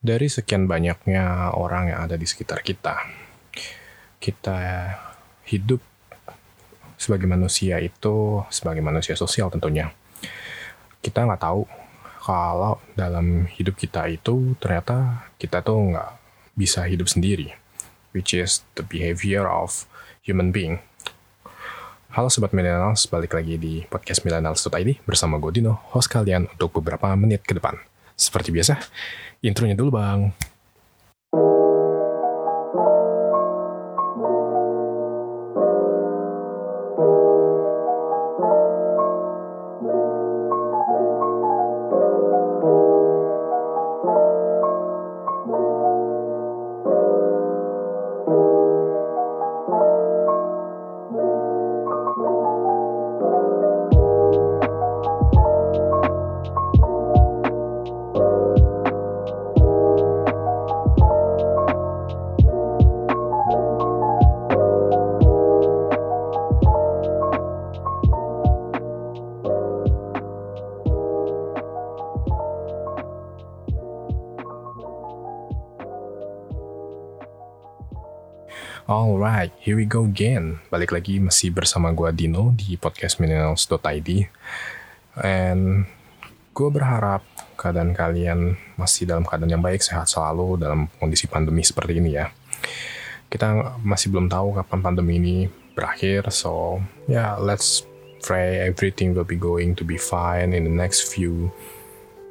dari sekian banyaknya orang yang ada di sekitar kita, kita hidup sebagai manusia itu sebagai manusia sosial tentunya. Kita nggak tahu kalau dalam hidup kita itu ternyata kita tuh nggak bisa hidup sendiri, which is the behavior of human being. Halo Sobat Millennials, balik lagi di podcast Millennials.id bersama gue Dino, host kalian untuk beberapa menit ke depan. Seperti biasa, intronya dulu bang. Alright, here we go again. Balik lagi masih bersama gue Dino di podcast millennials.id. And gue berharap keadaan kalian masih dalam keadaan yang baik, sehat selalu dalam kondisi pandemi seperti ini ya. Kita masih belum tahu kapan pandemi ini berakhir, so yeah, let's pray everything will be going to be fine in the next few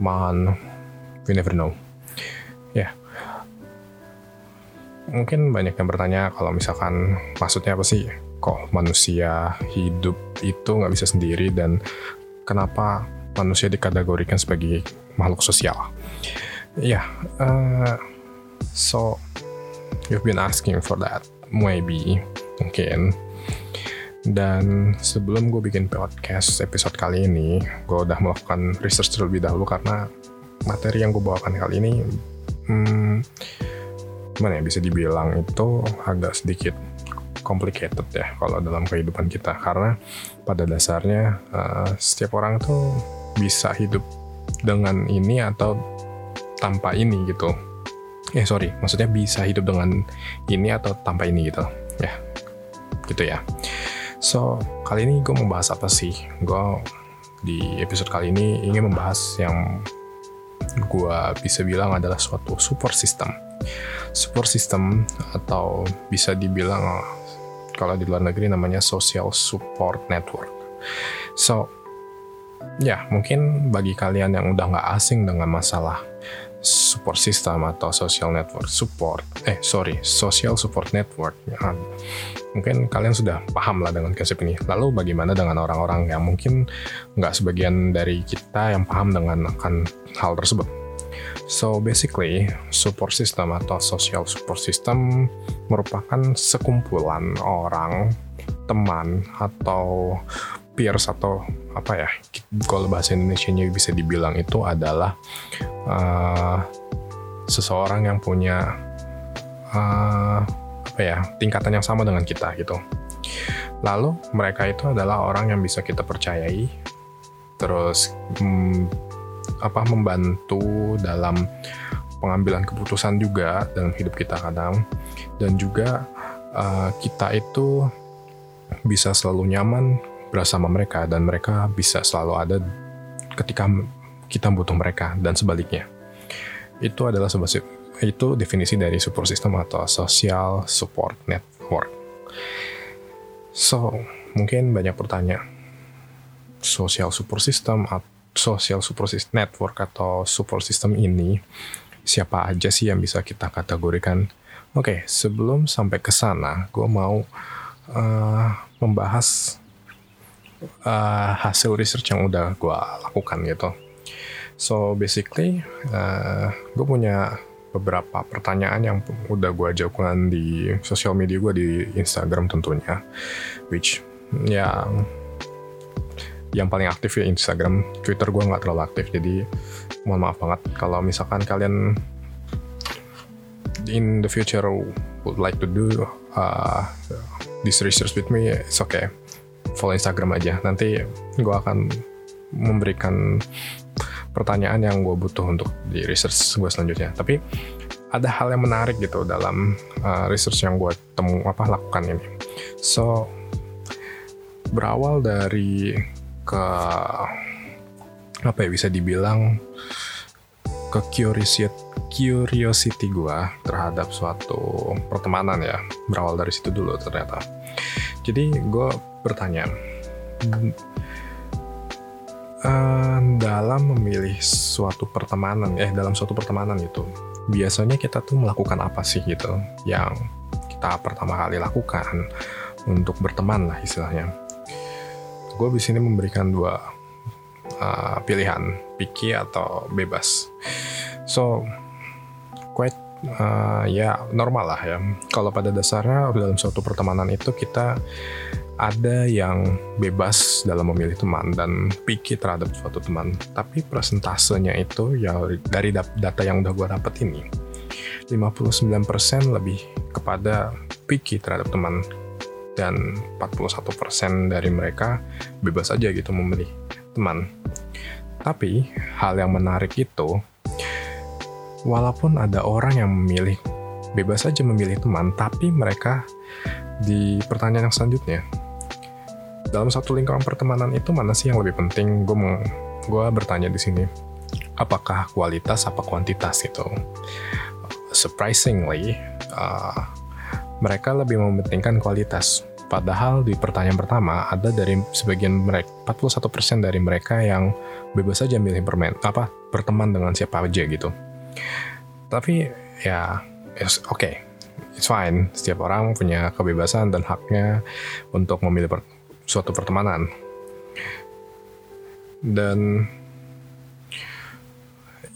months. We never know. Yeah mungkin banyak yang bertanya kalau misalkan maksudnya apa sih kok manusia hidup itu nggak bisa sendiri dan kenapa manusia dikategorikan sebagai makhluk sosial? Ya yeah, uh, so you've been asking for that maybe mungkin. Dan sebelum gue bikin podcast episode kali ini gue udah melakukan research terlebih dahulu karena materi yang gue bawakan kali ini hmm, gimana ya bisa dibilang itu agak sedikit complicated ya kalau dalam kehidupan kita. Karena pada dasarnya uh, setiap orang tuh bisa hidup dengan ini atau tanpa ini gitu. Eh sorry maksudnya bisa hidup dengan ini atau tanpa ini gitu ya. Gitu ya. So kali ini gue membahas apa sih? Gue di episode kali ini ingin membahas yang gue bisa bilang adalah suatu support system support system atau bisa dibilang kalau di luar negeri namanya social support network. So, ya mungkin bagi kalian yang udah nggak asing dengan masalah support system atau social network support, eh sorry, social support network, ya, mungkin kalian sudah paham lah dengan konsep ini. Lalu bagaimana dengan orang-orang yang mungkin nggak sebagian dari kita yang paham dengan akan hal tersebut? So basically, support system atau social support system merupakan sekumpulan orang, teman atau peers atau apa ya? Kalau bahasa Indonesia-nya bisa dibilang itu adalah uh, seseorang yang punya uh, apa ya tingkatan yang sama dengan kita gitu. Lalu mereka itu adalah orang yang bisa kita percayai, terus hmm, apa membantu dalam pengambilan keputusan juga dalam hidup kita kadang. Dan juga uh, kita itu bisa selalu nyaman bersama mereka dan mereka bisa selalu ada ketika kita butuh mereka dan sebaliknya. Itu adalah sebab itu definisi dari support system atau social support network. So mungkin banyak bertanya social support system atau social support system network atau support system ini siapa aja sih yang bisa kita kategorikan? Oke, okay, sebelum sampai ke sana, gue mau uh, membahas uh, hasil research yang udah gue lakukan gitu. So basically, uh, gue punya beberapa pertanyaan yang udah gue jawabkan di sosial media gue di Instagram tentunya, which yang yang paling aktif ya Instagram Twitter gue nggak terlalu aktif jadi mohon maaf banget kalau misalkan kalian in the future would like to do uh, this research with me it's okay follow Instagram aja nanti gue akan memberikan pertanyaan yang gue butuh untuk di research gue selanjutnya. Tapi ada hal yang menarik gitu dalam uh, research yang gue temu apa lakukan ini. So berawal dari ke apa ya bisa dibilang ke curiosity curiosity gue terhadap suatu pertemanan ya. Berawal dari situ dulu ternyata. Jadi gue bertanya uh, dalam memilih suatu pertemanan eh dalam suatu pertemanan itu biasanya kita tuh melakukan apa sih gitu? Yang kita pertama kali lakukan untuk berteman lah istilahnya gue di sini memberikan dua uh, pilihan picky atau bebas. So quite uh, ya normal lah ya. Kalau pada dasarnya dalam suatu pertemanan itu kita ada yang bebas dalam memilih teman dan picky terhadap suatu teman. Tapi persentasenya itu ya dari data yang udah gue dapet ini 59% lebih kepada picky terhadap teman dan 41% dari mereka bebas aja gitu memilih teman tapi hal yang menarik itu, walaupun ada orang yang memilih bebas saja memilih teman, tapi mereka di pertanyaan yang selanjutnya, dalam satu lingkaran pertemanan itu mana sih yang lebih penting? Gue gue bertanya di sini, apakah kualitas apa kuantitas gitu? Surprisingly, uh, mereka lebih mementingkan kualitas. Padahal di pertanyaan pertama ada dari sebagian mereka 41% dari mereka yang bebas saja milih bermain apa berteman dengan siapa aja gitu. Tapi ya oke, okay, it's fine. Setiap orang punya kebebasan dan haknya untuk memilih per, suatu pertemanan. Dan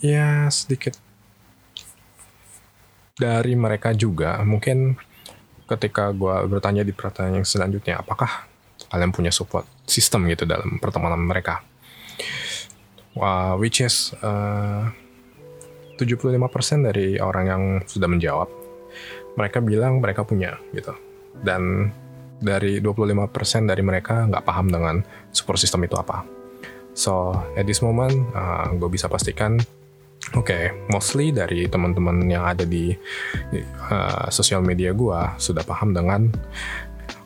ya sedikit dari mereka juga mungkin ketika gue bertanya di pertanyaan yang selanjutnya, apakah kalian punya support system gitu dalam pertemanan mereka? Uh, which is uh, 75% dari orang yang sudah menjawab, mereka bilang mereka punya gitu. Dan dari 25% dari mereka nggak paham dengan support system itu apa. So, at this moment, uh, gue bisa pastikan Oke, okay, mostly dari teman-teman yang ada di uh, sosial media gue sudah paham dengan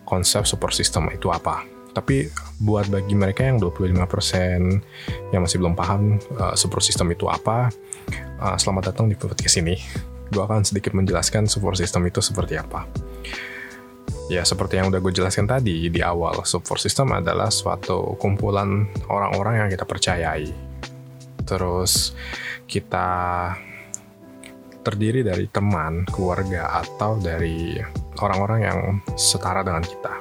konsep support system itu apa. Tapi buat bagi mereka yang 25% yang masih belum paham uh, support system itu apa, uh, selamat datang di podcast ini. Gue akan sedikit menjelaskan support system itu seperti apa. Ya, seperti yang udah gue jelaskan tadi di awal, support system adalah suatu kumpulan orang-orang yang kita percayai. Terus, kita terdiri dari teman, keluarga, atau dari orang-orang yang setara dengan kita.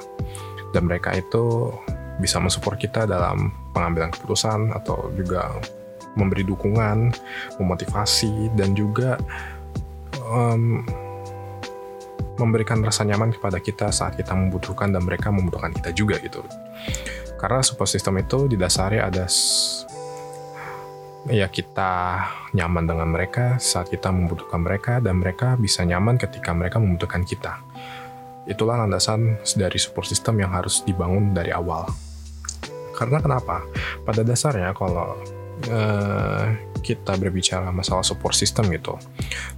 Dan mereka itu bisa mensupport kita dalam pengambilan keputusan atau juga memberi dukungan, memotivasi, dan juga um, memberikan rasa nyaman kepada kita saat kita membutuhkan dan mereka membutuhkan kita juga gitu. Karena support system itu didasari ada ya kita nyaman dengan mereka saat kita membutuhkan mereka dan mereka bisa nyaman ketika mereka membutuhkan kita. Itulah landasan dari support system yang harus dibangun dari awal. Karena kenapa? Pada dasarnya kalau uh, kita berbicara masalah support system gitu,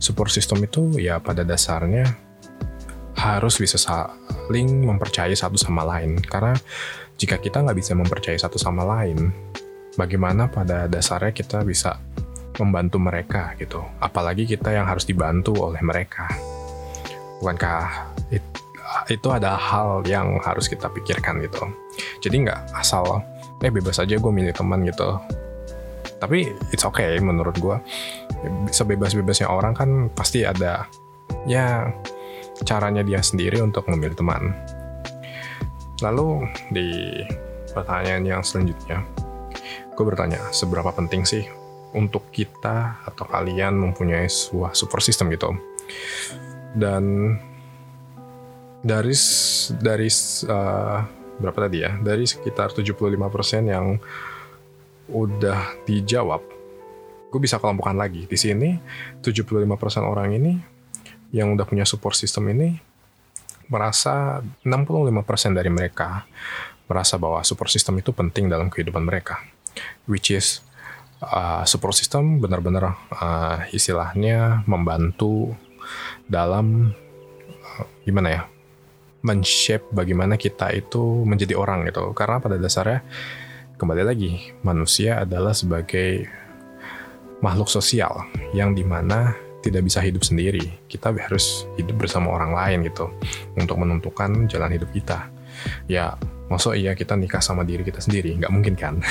support system itu ya pada dasarnya harus bisa saling mempercayai satu sama lain. Karena jika kita nggak bisa mempercayai satu sama lain, bagaimana pada dasarnya kita bisa membantu mereka gitu. Apalagi kita yang harus dibantu oleh mereka. Bukankah it, itu ada hal yang harus kita pikirkan gitu. Jadi nggak asal, eh bebas aja gue milih teman gitu. Tapi it's okay menurut gue. Sebebas-bebasnya orang kan pasti ada ya caranya dia sendiri untuk memilih teman. Lalu di pertanyaan yang selanjutnya, gue bertanya seberapa penting sih untuk kita atau kalian mempunyai sebuah super system gitu dan dari dari uh, berapa tadi ya? Dari sekitar 75% yang udah dijawab gue bisa kelompokkan lagi. Di sini 75% orang ini yang udah punya support system ini merasa 65% dari mereka merasa bahwa support system itu penting dalam kehidupan mereka which is uh, support system benar-benar uh, istilahnya membantu dalam uh, gimana ya men-shape bagaimana kita itu menjadi orang gitu. Karena pada dasarnya kembali lagi manusia adalah sebagai makhluk sosial yang di mana tidak bisa hidup sendiri. Kita harus hidup bersama orang lain gitu untuk menentukan jalan hidup kita. Ya maksud iya kita nikah sama diri kita sendiri. Nggak mungkin kan?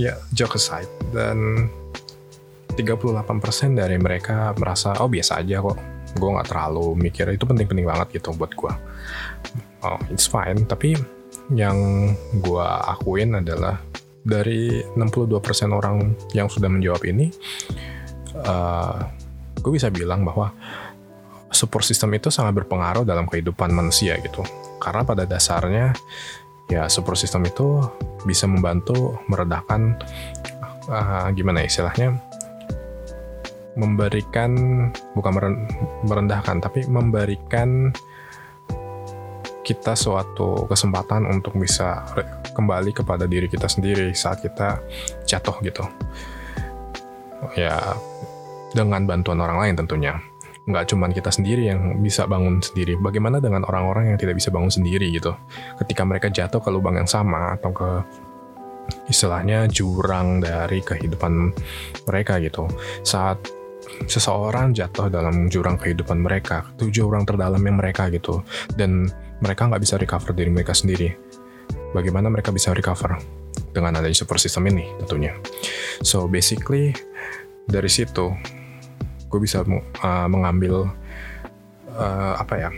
Ya joke aside. Dan 38% dari mereka merasa oh biasa aja kok. Gue nggak terlalu mikir. Itu penting-penting banget gitu buat gue oh it's fine. Tapi yang gue akuin adalah dari 62% orang yang sudah menjawab ini uh, eh, gue bisa bilang bahwa support system itu sangat berpengaruh dalam kehidupan manusia gitu karena pada dasarnya ya support system itu bisa membantu meredakan uh, gimana ya istilahnya? Memberikan bukan merendahkan tapi memberikan kita suatu kesempatan untuk bisa kembali kepada diri kita sendiri saat kita jatuh gitu. Ya dengan bantuan orang lain tentunya nggak cuman kita sendiri yang bisa bangun sendiri. Bagaimana dengan orang-orang yang tidak bisa bangun sendiri gitu? Ketika mereka jatuh ke lubang yang sama atau ke istilahnya jurang dari kehidupan mereka gitu. Saat seseorang jatuh dalam jurang kehidupan mereka, itu jurang terdalam yang mereka gitu, dan mereka nggak bisa recover diri mereka sendiri. Bagaimana mereka bisa recover? Dengan adanya super system ini tentunya. So basically dari situ gue bisa uh, mengambil uh, apa ya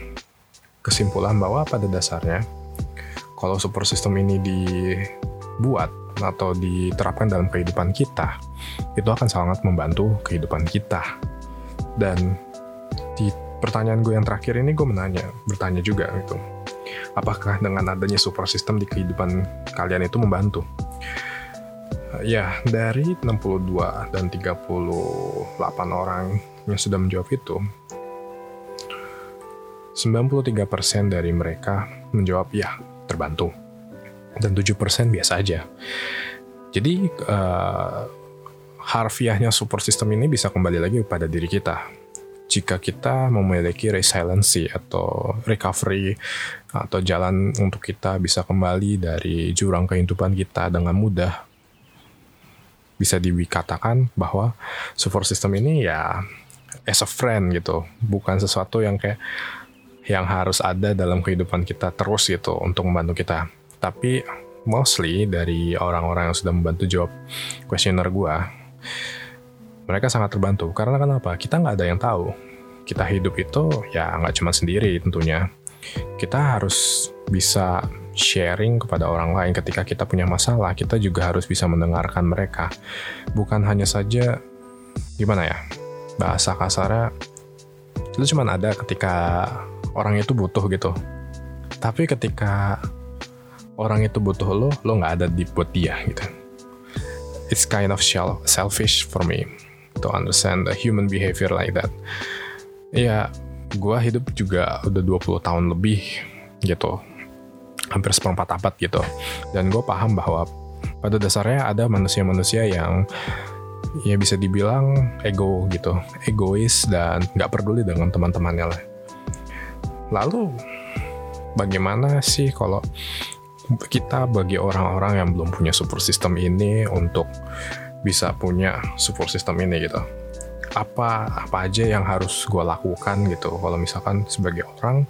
kesimpulan bahwa pada dasarnya kalau super system ini dibuat atau diterapkan dalam kehidupan kita itu akan sangat membantu kehidupan kita. Dan di pertanyaan gue yang terakhir ini gue menanya bertanya juga gitu. Apakah dengan adanya super system di kehidupan kalian itu membantu ya dari 62 dan 38 orang yang sudah menjawab itu 93% dari mereka menjawab ya terbantu. Dan 7% biasa aja. Jadi uh, harfiahnya support system ini bisa kembali lagi pada diri kita. Jika kita memiliki resiliency atau recovery atau jalan untuk kita bisa kembali dari jurang kehidupan kita dengan mudah bisa dikatakan bahwa support system ini ya as a friend gitu, bukan sesuatu yang kayak yang harus ada dalam kehidupan kita terus gitu untuk membantu kita. Tapi mostly dari orang-orang yang sudah membantu jawab kuesioner gua, mereka sangat terbantu karena kenapa? Kita nggak ada yang tahu. Kita hidup itu ya nggak cuma sendiri tentunya. Kita harus bisa sharing kepada orang lain ketika kita punya masalah, kita juga harus bisa mendengarkan mereka. Bukan hanya saja gimana ya? Bahasa kasarnya itu cuma ada ketika orang itu butuh gitu. Tapi ketika orang itu butuh lo, lo nggak ada di buat dia gitu. It's kind of selfish for me to understand the human behavior like that. Ya, gue hidup juga udah 20 tahun lebih gitu hampir seperempat abad gitu. Dan gue paham bahwa pada dasarnya ada manusia-manusia yang ya bisa dibilang ego gitu egois dan nggak peduli dengan teman-temannya lah. Lalu bagaimana sih kalau kita bagi orang-orang yang belum punya support system ini untuk bisa punya support system ini gitu? Apa apa aja yang harus gue lakukan gitu? Kalau misalkan sebagai orang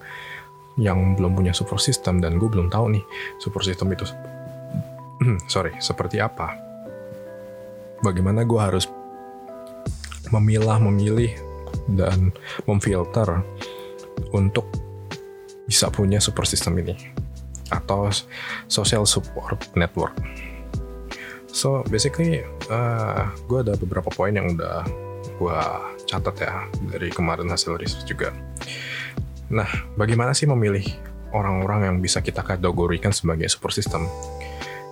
yang belum punya support system dan gue belum tahu nih support system itu sorry seperti apa. Bagaimana gue harus memilah memilih dan memfilter untuk bisa punya support system ini atau social support network. So basically uh, gue ada beberapa poin yang udah gue catat ya dari kemarin hasil riset juga Nah, bagaimana sih memilih orang-orang yang bisa kita kategorikan sebagai support system?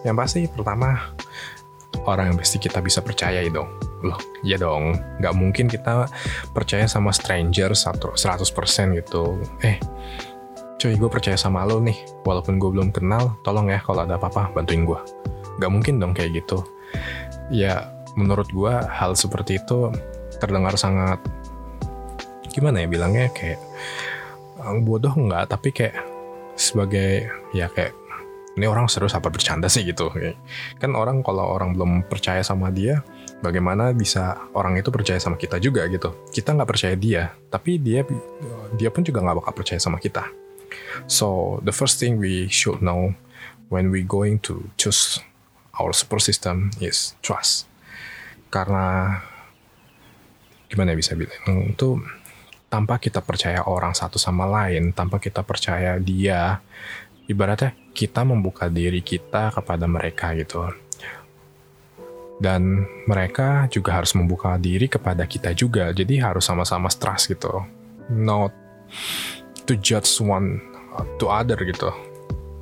Yang pasti pertama, orang yang pasti kita bisa percaya dong. Loh, ya dong. Nggak mungkin kita percaya sama stranger 100% gitu. Eh, cuy gue percaya sama lo nih. Walaupun gue belum kenal, tolong ya kalau ada apa-apa bantuin gue. Nggak mungkin dong kayak gitu. ya menurut gue hal seperti itu terdengar sangat gimana ya bilangnya kayak bodoh enggak tapi kayak sebagai ya kayak ini orang serius apa bercanda sih? Gitu. Kan orang kalau orang belum percaya sama dia bagaimana bisa orang itu percaya sama kita juga gitu? Kita nggak percaya dia tapi dia dia pun juga nggak bakal percaya sama kita. So the first thing we should know when we going to choose our support system is trust. Karena gimana ya bisa bilang? Itu tanpa kita percaya orang satu sama lain tanpa kita percaya dia. Ibaratnya kita membuka diri kita kepada mereka gitu. Dan mereka juga harus membuka diri kepada kita juga jadi harus sama-sama trust gitu. Not to judge one to other gitu.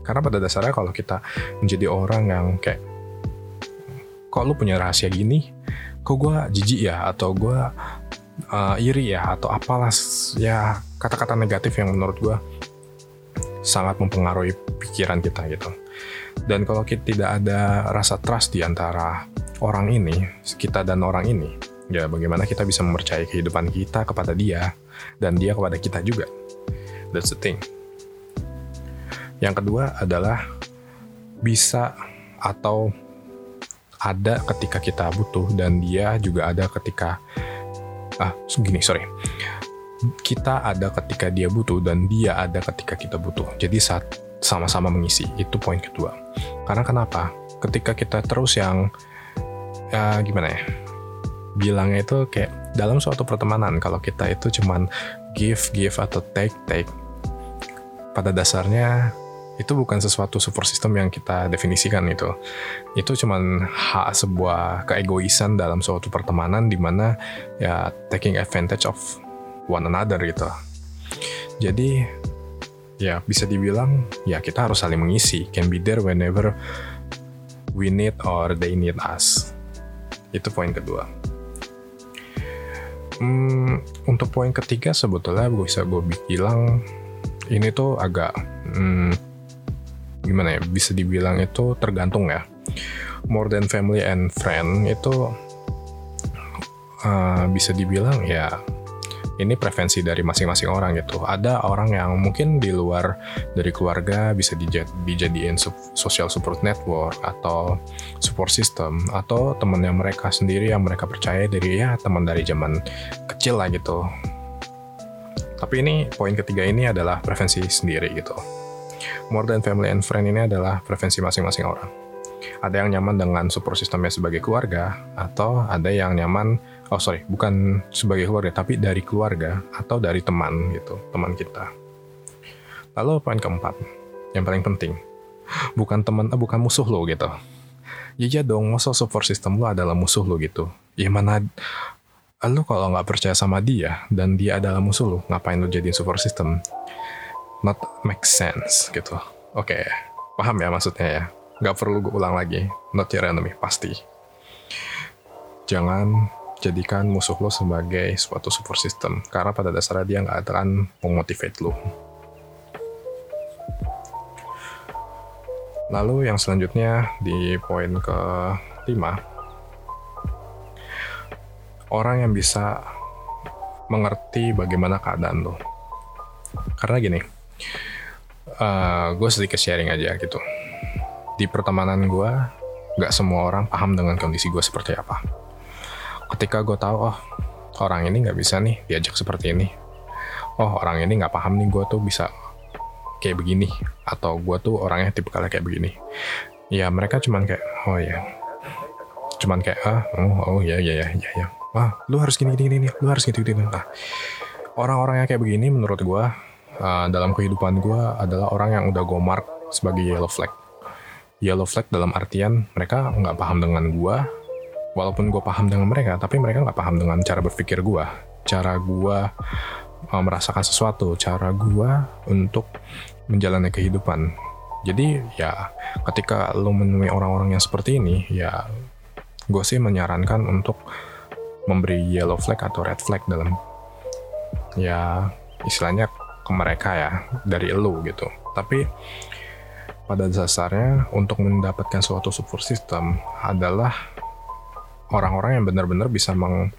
Karena pada dasarnya kalau kita menjadi orang yang kayak kok lu punya rahasia gini? Kok gue jijik ya? Atau gue uh, iri ya atau apalah ya kata-kata negatif yang menurut gue sangat mempengaruhi pikiran kita gitu. Dan kalau kita tidak ada rasa trust di antara orang ini kita dan orang ini ya bagaimana kita bisa mempercayai kehidupan kita kepada dia dan dia kepada kita juga. That's the thing. Yang kedua adalah bisa atau ada ketika kita butuh dan dia juga ada ketika ah gini sorry. Kita ada ketika dia butuh dan dia ada ketika kita butuh. Jadi saat sama-sama mengisi itu poin kedua. Karena kenapa? Ketika kita terus yang ya gimana ya? Bilangnya itu kayak dalam suatu pertemanan kalau kita itu cuman give give atau take take pada dasarnya itu bukan sesuatu support system yang kita definisikan itu. Itu cuman hak sebuah keegoisan dalam suatu pertemanan di mana ya taking advantage of one another gitu. Jadi ya bisa dibilang ya kita harus saling mengisi, can be there whenever we need or they need us. Itu poin kedua. Hmm, untuk poin ketiga sebetulnya bisa gue bilang ini tuh agak hmm, gimana ya bisa dibilang itu tergantung ya more than family and friend itu uh, bisa dibilang ya ini preferensi dari masing-masing orang gitu. Ada orang yang mungkin di luar dari keluarga bisa dijadiin social support network atau support system atau teman yang mereka sendiri yang mereka percaya dari ya teman dari zaman kecil lah gitu. Tapi ini poin ketiga ini adalah preferensi sendiri gitu more than family and friend ini adalah preferensi masing-masing orang. Ada yang nyaman dengan support sistemnya sebagai keluarga, atau ada yang nyaman, oh sorry, bukan sebagai keluarga, tapi dari keluarga atau dari teman gitu, teman kita. Lalu poin keempat, yang paling penting, bukan teman, eh, bukan musuh lo gitu. Ya ya dong, masa support system lo adalah musuh lo gitu. Ya mana lo kalau nggak percaya sama dia dan dia adalah musuh lo, ngapain lo jadiin support system? Not make sense gitu. Oke, okay. paham ya maksudnya ya. Gak perlu gue ulang lagi. Not your enemy, pasti. Jangan jadikan musuh lo sebagai suatu support system. Karena pada dasarnya dia nggak akan memotivate lo. Lalu yang selanjutnya di poin ke 5. Orang yang bisa mengerti bagaimana keadaan lo. Karena gini, uh, eh, gue sedikit sharing aja gitu. Di pertemanan gue nggak semua orang paham dengan kondisi gue seperti apa. Ketika gue tahu oh orang ini nggak bisa nih diajak seperti ini. Oh orang ini nggak paham nih gue tuh bisa kayak begini atau gue tuh orangnya tipe kali kayak begini. Ya mereka cuman kayak oh ya cuman kayak ah oh oh ya ya ya ya ya wah lu harus gini gini gini lu harus gitu gitu nah orang-orang yang kayak begini menurut gue uh, dalam kehidupan gue adalah orang yang udah gue mark sebagai yellow flag. Yellow flag dalam artian mereka nggak paham dengan gue, walaupun gue paham dengan mereka, tapi mereka nggak paham dengan cara berpikir gue, cara gue uh, merasakan sesuatu, cara gue untuk menjalani kehidupan. Jadi ya ketika lo menemui orang-orang yang seperti ini, ya gue sih menyarankan untuk memberi yellow flag atau red flag dalam ya istilahnya ke mereka ya dari elu gitu. Tapi pada dasarnya untuk mendapatkan suatu support system adalah orang-orang yang benar-benar bisa meng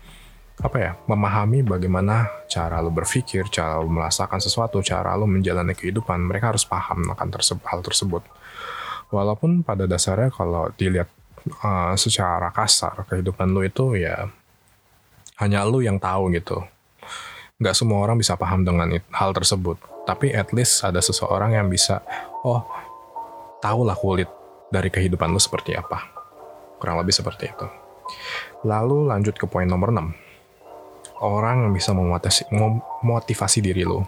apa ya memahami bagaimana cara lo berpikir, cara lo merasakan sesuatu, cara lo menjalani kehidupan. Mereka harus paham akan tersebut, hal tersebut. Walaupun pada dasarnya kalau dilihat uh, secara kasar kehidupan lo itu ya hanya lo yang tahu gitu. Gak semua orang bisa paham dengan hal tersebut. Tapi at least ada seseorang yang bisa, oh, tahulah kulit dari kehidupan lo seperti apa. Kurang lebih seperti itu. Lalu lanjut ke poin nomor 6 orang yang bisa memotivasi, memotivasi diri lo.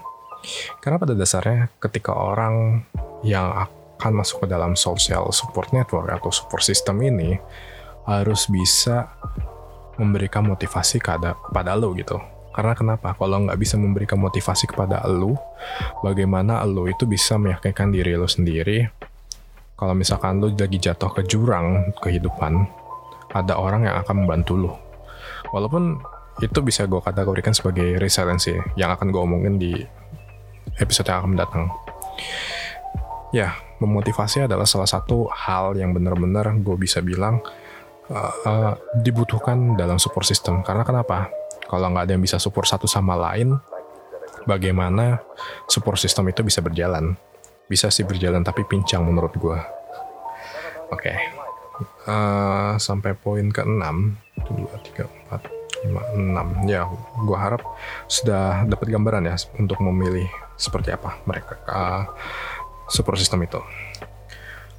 Karena pada dasarnya ketika orang yang akan masuk ke dalam social support network atau support system ini harus bisa memberikan motivasi kepada, kepada lo gitu. Karena kenapa? Kalau nggak bisa memberikan motivasi kepada lo, bagaimana lo itu bisa meyakinkan diri lo sendiri kalau misalkan lo lagi jatuh ke jurang kehidupan, ada orang yang akan membantu lo. Walaupun itu bisa gue kategorikan sebagai resiliency yang akan gue omongin di episode yang akan mendatang. Ya, memotivasi adalah salah satu hal yang benar-benar gue bisa bilang uh, uh, dibutuhkan dalam support system. Karena kenapa? Kalau nggak ada yang bisa support satu sama lain, bagaimana support system itu bisa berjalan? Bisa sih berjalan, tapi pincang menurut gue. Oke. Okay. Uh, sampai poin ke-6. 2, 3, 4, 5, 6 ya gue harap sudah dapat gambaran ya untuk memilih seperti apa mereka uh, support system itu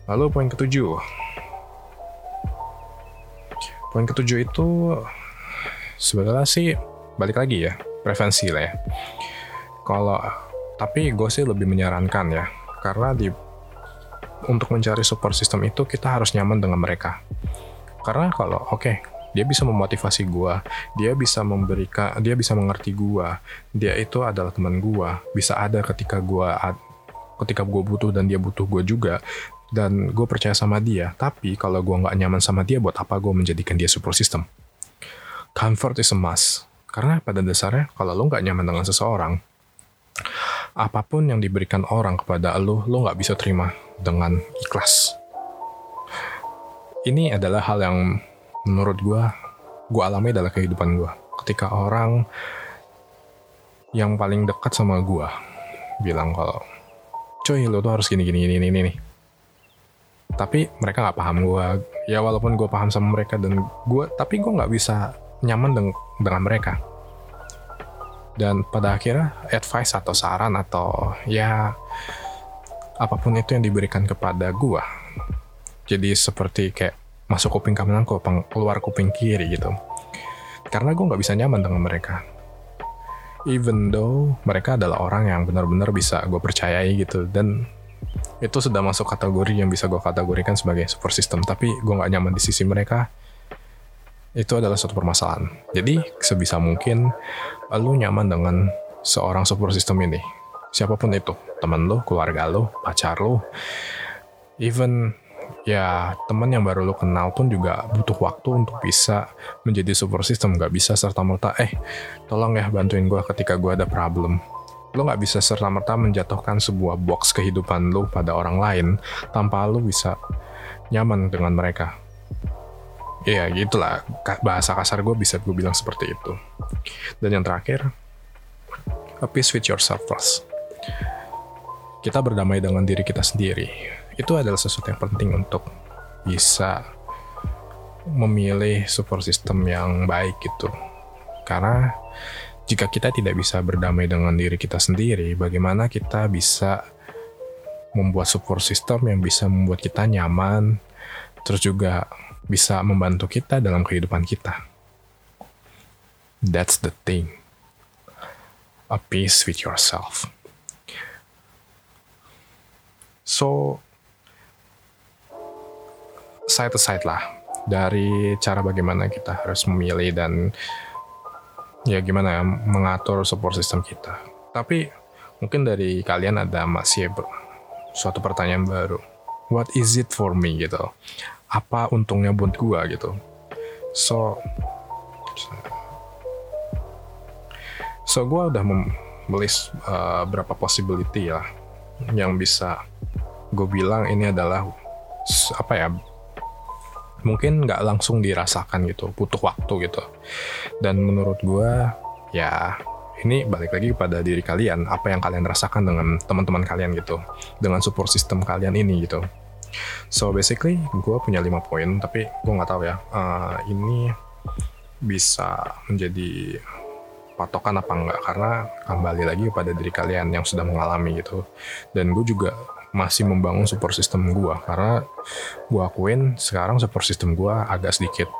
lalu poin ketujuh poin ketujuh itu sebenarnya sih balik lagi ya prevensi lah ya. Kalau tapi gue sih lebih menyarankan ya karena di untuk mencari support system itu kita harus nyaman dengan mereka. Karena kalau oke okay, dia bisa memotivasi gue dia bisa memberikan dia bisa mengerti gue dia itu adalah teman gue bisa ada ketika gue ketika gue butuh dan dia butuh gue juga dan gue percaya sama dia. Tapi kalau gue nggak nyaman sama dia buat apa gue menjadikan dia support system comfort is a must. Karena pada dasarnya kalau lo nggak nyaman dengan seseorang apa pun yang diberikan orang kepada lo lo nggak bisa terima dengan ikhlas. Ini adalah hal yang menurut gue gue alami dalam kehidupan gue ketika orang yang paling dekat sama gue bilang kalau cuy lo tuh harus gini gini gini gini. Nih tapi mereka nggak paham gue ya walaupun gue paham sama mereka dan gue tapi gue nggak bisa nyaman dengan, dengan mereka. Dan pada akhirnya advice atau saran atau ya apa pun itu yang diberikan kepada gue jadi seperti kayak masuk kuping kanan kok keluar kuping kiri gitu. Karena gue nggak bisa nyaman dengan mereka. Even though mereka adalah orang yang benar-benar bisa gue percayai gitu. Dan itu sudah masuk kategori yang bisa gue kategorikan sebagai support system. Tapi gue nggak nyaman di sisi mereka itu adalah suatu permasalahan. Jadi sebisa mungkin lu nyaman dengan seorang support system ini. Siapa pun itu. Teman lo keluarga lo pacar lo even ya teman yang baru lo kenal pun juga butuh waktu untuk bisa menjadi support system. Nggak bisa serta merta eh tolong ya bantuin gue ketika gue ada problem. Lo nggak bisa serta merta menjatuhkan sebuah box kehidupan lo pada orang lain tanpa lo bisa nyaman dengan mereka ya gitulah. Bahasa kasar gue bisa gue bilang seperti itu. Dan yang terakhir a peace with yourself first. Kita berdamai dengan diri kita sendiri. Itu adalah sesuatu yang penting untuk bisa memilih support system yang baik gitu. Karena jika kita tidak bisa berdamai dengan diri kita sendiri, bagaimana kita bisa membuat support system yang bisa membuat kita nyaman, terus juga bisa membantu kita dalam kehidupan kita. That's the thing. A peace with yourself. So, side to side lah dari cara bagaimana kita harus memilih dan ya gimana ya mengatur support system kita. Tapi mungkin dari kalian ada masih suatu pertanyaan baru. What is it for me gitu? Apa untungnya buat gua gitu? So So gue udah menulis uh, possibility ya yang bisa gue bilang ini adalah apa ya mungkin nggak langsung dirasakan gitu butuh waktu gitu dan menurut gue ya ini balik lagi kepada diri kalian apa yang kalian rasakan dengan teman-teman kalian gitu dengan support system kalian ini gitu so basically gue punya lima poin tapi gue nggak tahu ya. Uh, ini bisa menjadi patokan apa enggak karena kembali lagi kepada diri kalian yang sudah mengalami gitu. Dan gue juga masih membangun support system gue karena gue akuin sekarang support system gue agak sedikit.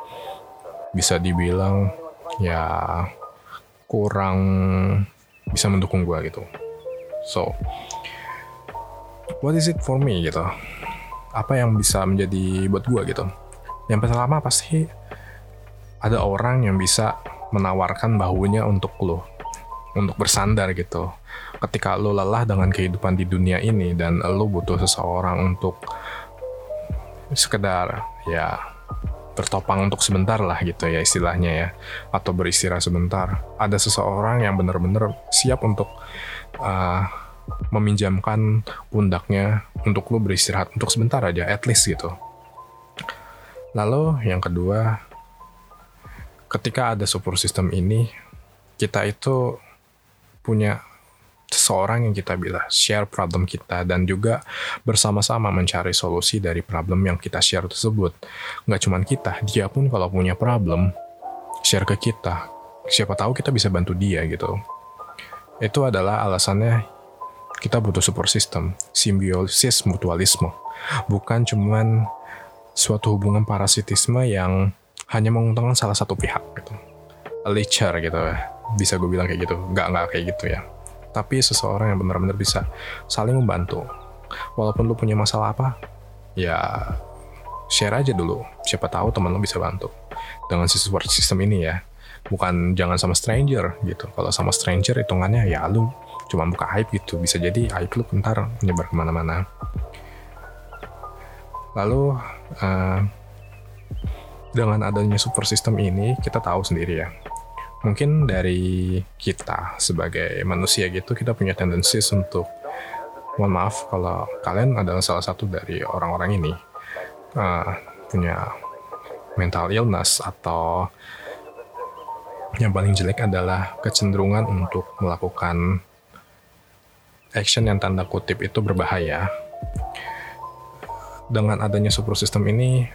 Bisa dibilang ya kurang bisa mendukung gue gitu. So, what is it for me gitu? Apa yang bisa menjadi buat gue gitu? Yang pertama pasti ada orang yang bisa menawarkan bahunya untuk lo, untuk bersandar gitu. Ketika lo lelah dengan kehidupan di dunia ini dan lo butuh seseorang untuk sekedar ya bertopang untuk sebentar lah gitu ya istilahnya ya atau beristirahat sebentar ada seseorang yang benar-benar siap untuk uh, meminjamkan pundaknya untuk lo beristirahat untuk sebentar aja at least gitu lalu yang kedua ketika ada support system ini kita itu punya seseorang yang kita bisa share problem kita dan juga bersama-sama mencari solusi dari problem yang kita share tersebut. Nggak cuma kita, dia pun kalau punya problem, share ke kita. Siapa tahu kita bisa bantu dia gitu. Itu adalah alasannya kita butuh support system, simbiosis mutualisme. Bukan cuman suatu hubungan parasitisme yang hanya menguntungkan salah satu pihak gitu. A lecher gitu ya. Bisa gue bilang kayak gitu. Nggak, nggak kayak gitu ya tapi seseorang yang benar-benar bisa saling membantu. Walaupun lu punya masalah apa, ya share aja dulu. Siapa tahu teman lu bisa bantu. Dengan si support system ini ya. Bukan jangan sama stranger gitu. Kalau sama stranger hitungannya ya lu cuma buka aib gitu. Bisa jadi aib lu bentar menyebar ke mana-mana. Lalu uh, dengan adanya support system ini kita tahu sendiri ya mungkin dari kita sebagai manusia gitu kita punya tendensi untuk mohon maaf kalau kalian adalah salah satu dari orang-orang ini uh, punya mental illness atau yang paling jelek adalah kecenderungan untuk melakukan action yang tanda kutip itu berbahaya. Dengan adanya support system ini,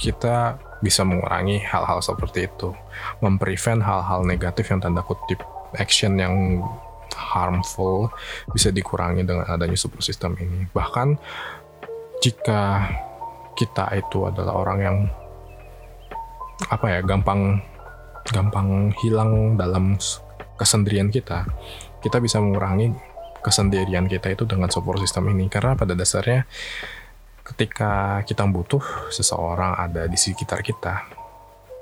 kita bisa mengurangi hal-hal seperti itu, memprevent hal-hal negatif yang tanda kutip action yang harmful bisa dikurangi dengan adanya support system ini. Bahkan jika kita itu adalah orang yang apa ya gampang gampang hilang dalam kesendirian kita, kita bisa mengurangi kesendirian kita itu dengan support system ini karena pada dasarnya ketika kita butuh seseorang ada di sekitar kita,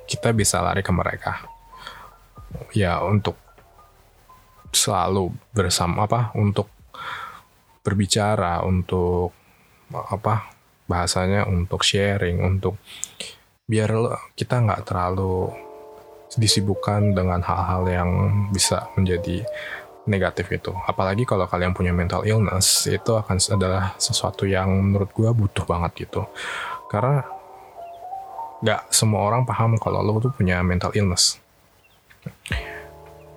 kita bisa lari ke mereka. Ya untuk selalu bersama apa untuk berbicara untuk apa bahasanya untuk sharing untuk biar kita nggak terlalu disibukkan dengan hal-hal yang bisa menjadi negatif itu. Apalagi kalau kalian punya mental illness, itu akan adalah sesuatu yang menurut gue butuh banget gitu. Karena gak semua orang paham kalau lo tuh punya mental illness.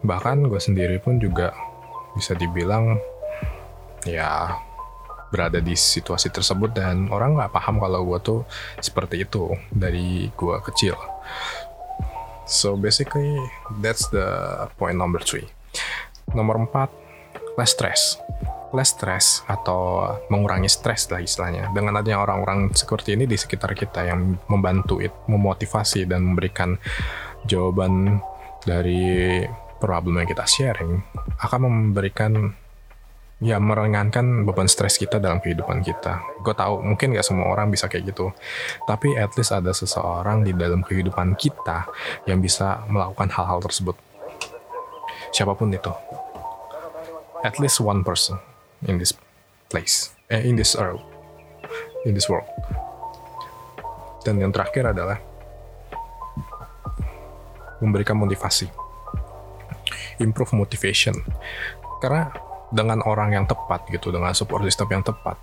Bahkan gue sendiri pun juga bisa dibilang ya berada di situasi tersebut dan orang gak paham kalau gue tuh seperti itu dari gue kecil. So basically that's the point number three. Nomor 4, less stress. Less stress atau mengurangi stres lah istilahnya. Dengan adanya orang-orang seperti ini di sekitar kita yang membantu, memotivasi dan memberikan jawaban dari problem yang kita sharing akan memberikan ya meringankan beban stres kita dalam kehidupan kita. Gue tahu mungkin gak semua orang bisa kayak gitu, tapi at least ada seseorang di dalam kehidupan kita yang bisa melakukan hal-hal tersebut siapa pun itu at least one person in this place eh, in this world in this world. Dan yang terakhir adalah memberikan motivasi improve motivation. Karena dengan orang yang tepat gitu dengan support system yang tepat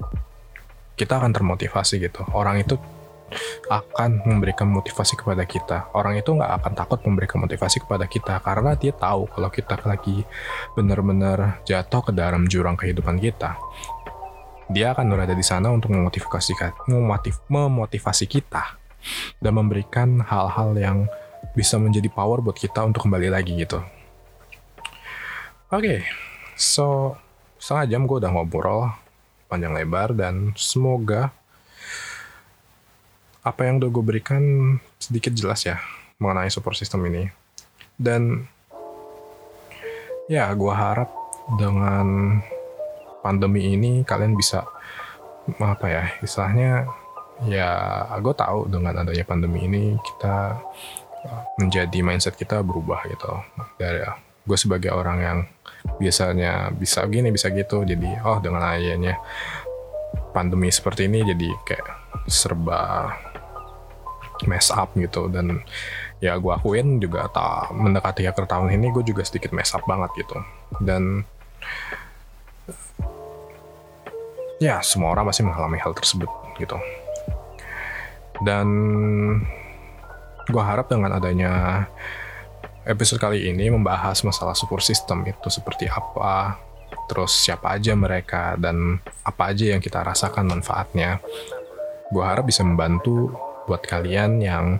kita akan termotivasi gitu. Orang itu akan memberikan motivasi kepada kita. Orang itu nggak akan takut memberikan motivasi kepada kita karena dia tahu kalau kita lagi benar-benar jatuh ke dalam jurang kehidupan kita. Dia akan berada di sana untuk memotivasi, memotiv, memotivasi kita dan memberikan hal-hal yang bisa menjadi power buat kita untuk kembali lagi gitu. Oke, okay, so setengah jam gue udah ngobrol panjang lebar dan semoga apa yang udah gue berikan sedikit jelas ya mengenai support system ini. Dan ya gue harap dengan pandemi ini kalian bisa apa ya istilahnya ya gue tahu dengan adanya pandemi ini kita menjadi mindset kita berubah gitu dari gue sebagai orang yang biasanya bisa gini bisa gitu jadi oh dengan adanya pandemi seperti ini jadi kayak serba mess up gitu. Dan ya gue akuin juga tak mendekati akhir tahun ini gue juga sedikit mess up banget gitu. Dan ya semua orang pasti mengalami hal tersebut gitu. Dan gue harap dengan adanya episode kali ini membahas masalah support system itu seperti apa terus siapa aja mereka dan apa aja yang kita rasakan manfaatnya. Gue harap bisa membantu buat kalian yang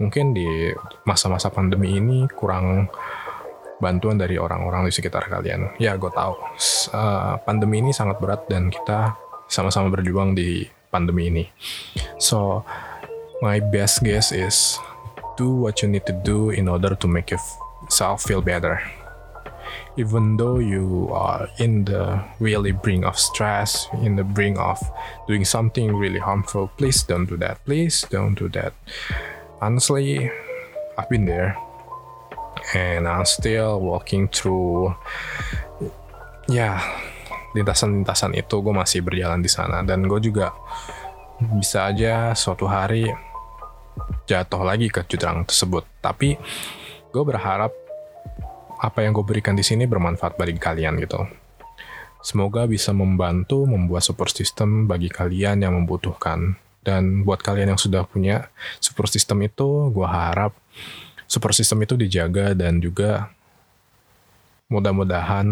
mungkin di masa-masa pandemi ini kurang bantuan dari orang-orang di sekitar kalian. Ya, gue tahu uh, pandemi ini sangat berat dan kita sama-sama berjuang di pandemi ini. So, my best guess is do what you need to do in order to make yourself feel better. Even though you are in the really brink of stress, in the brink of doing something really harmful, please don't do that. Please don't do that. Honestly, I've been there and I'm still walking through ya lintasan-lintasan itu gue masih berjalan di sana dan gue juga bisa aja suatu hari jatuh lagi ke jurang tersebut tapi gue berharap apa yang gue berikan di sini bermanfaat bagi kalian gitu. Semoga bisa membantu membuat support system bagi kalian yang membutuhkan. Dan buat kalian yang sudah punya support system itu, gue harap support system itu dijaga dan juga mudah-mudahan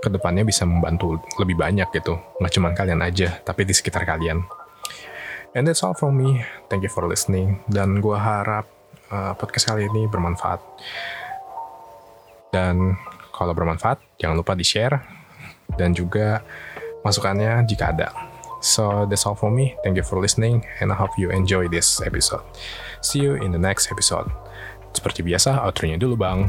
ke depannya bisa membantu lebih banyak gitu. Nggak cuma kalian aja, tapi di sekitar kalian. And that's all from me. Thank you for listening. Dan gue harap uh, podcast kali ini bermanfaat. Dan kalau bermanfaat, jangan lupa di-share dan juga masukannya jika ada. So that's all for me. Thank you for listening and I hope you enjoy this episode. See you in the next episode. Seperti biasa, outro-nya dulu bang.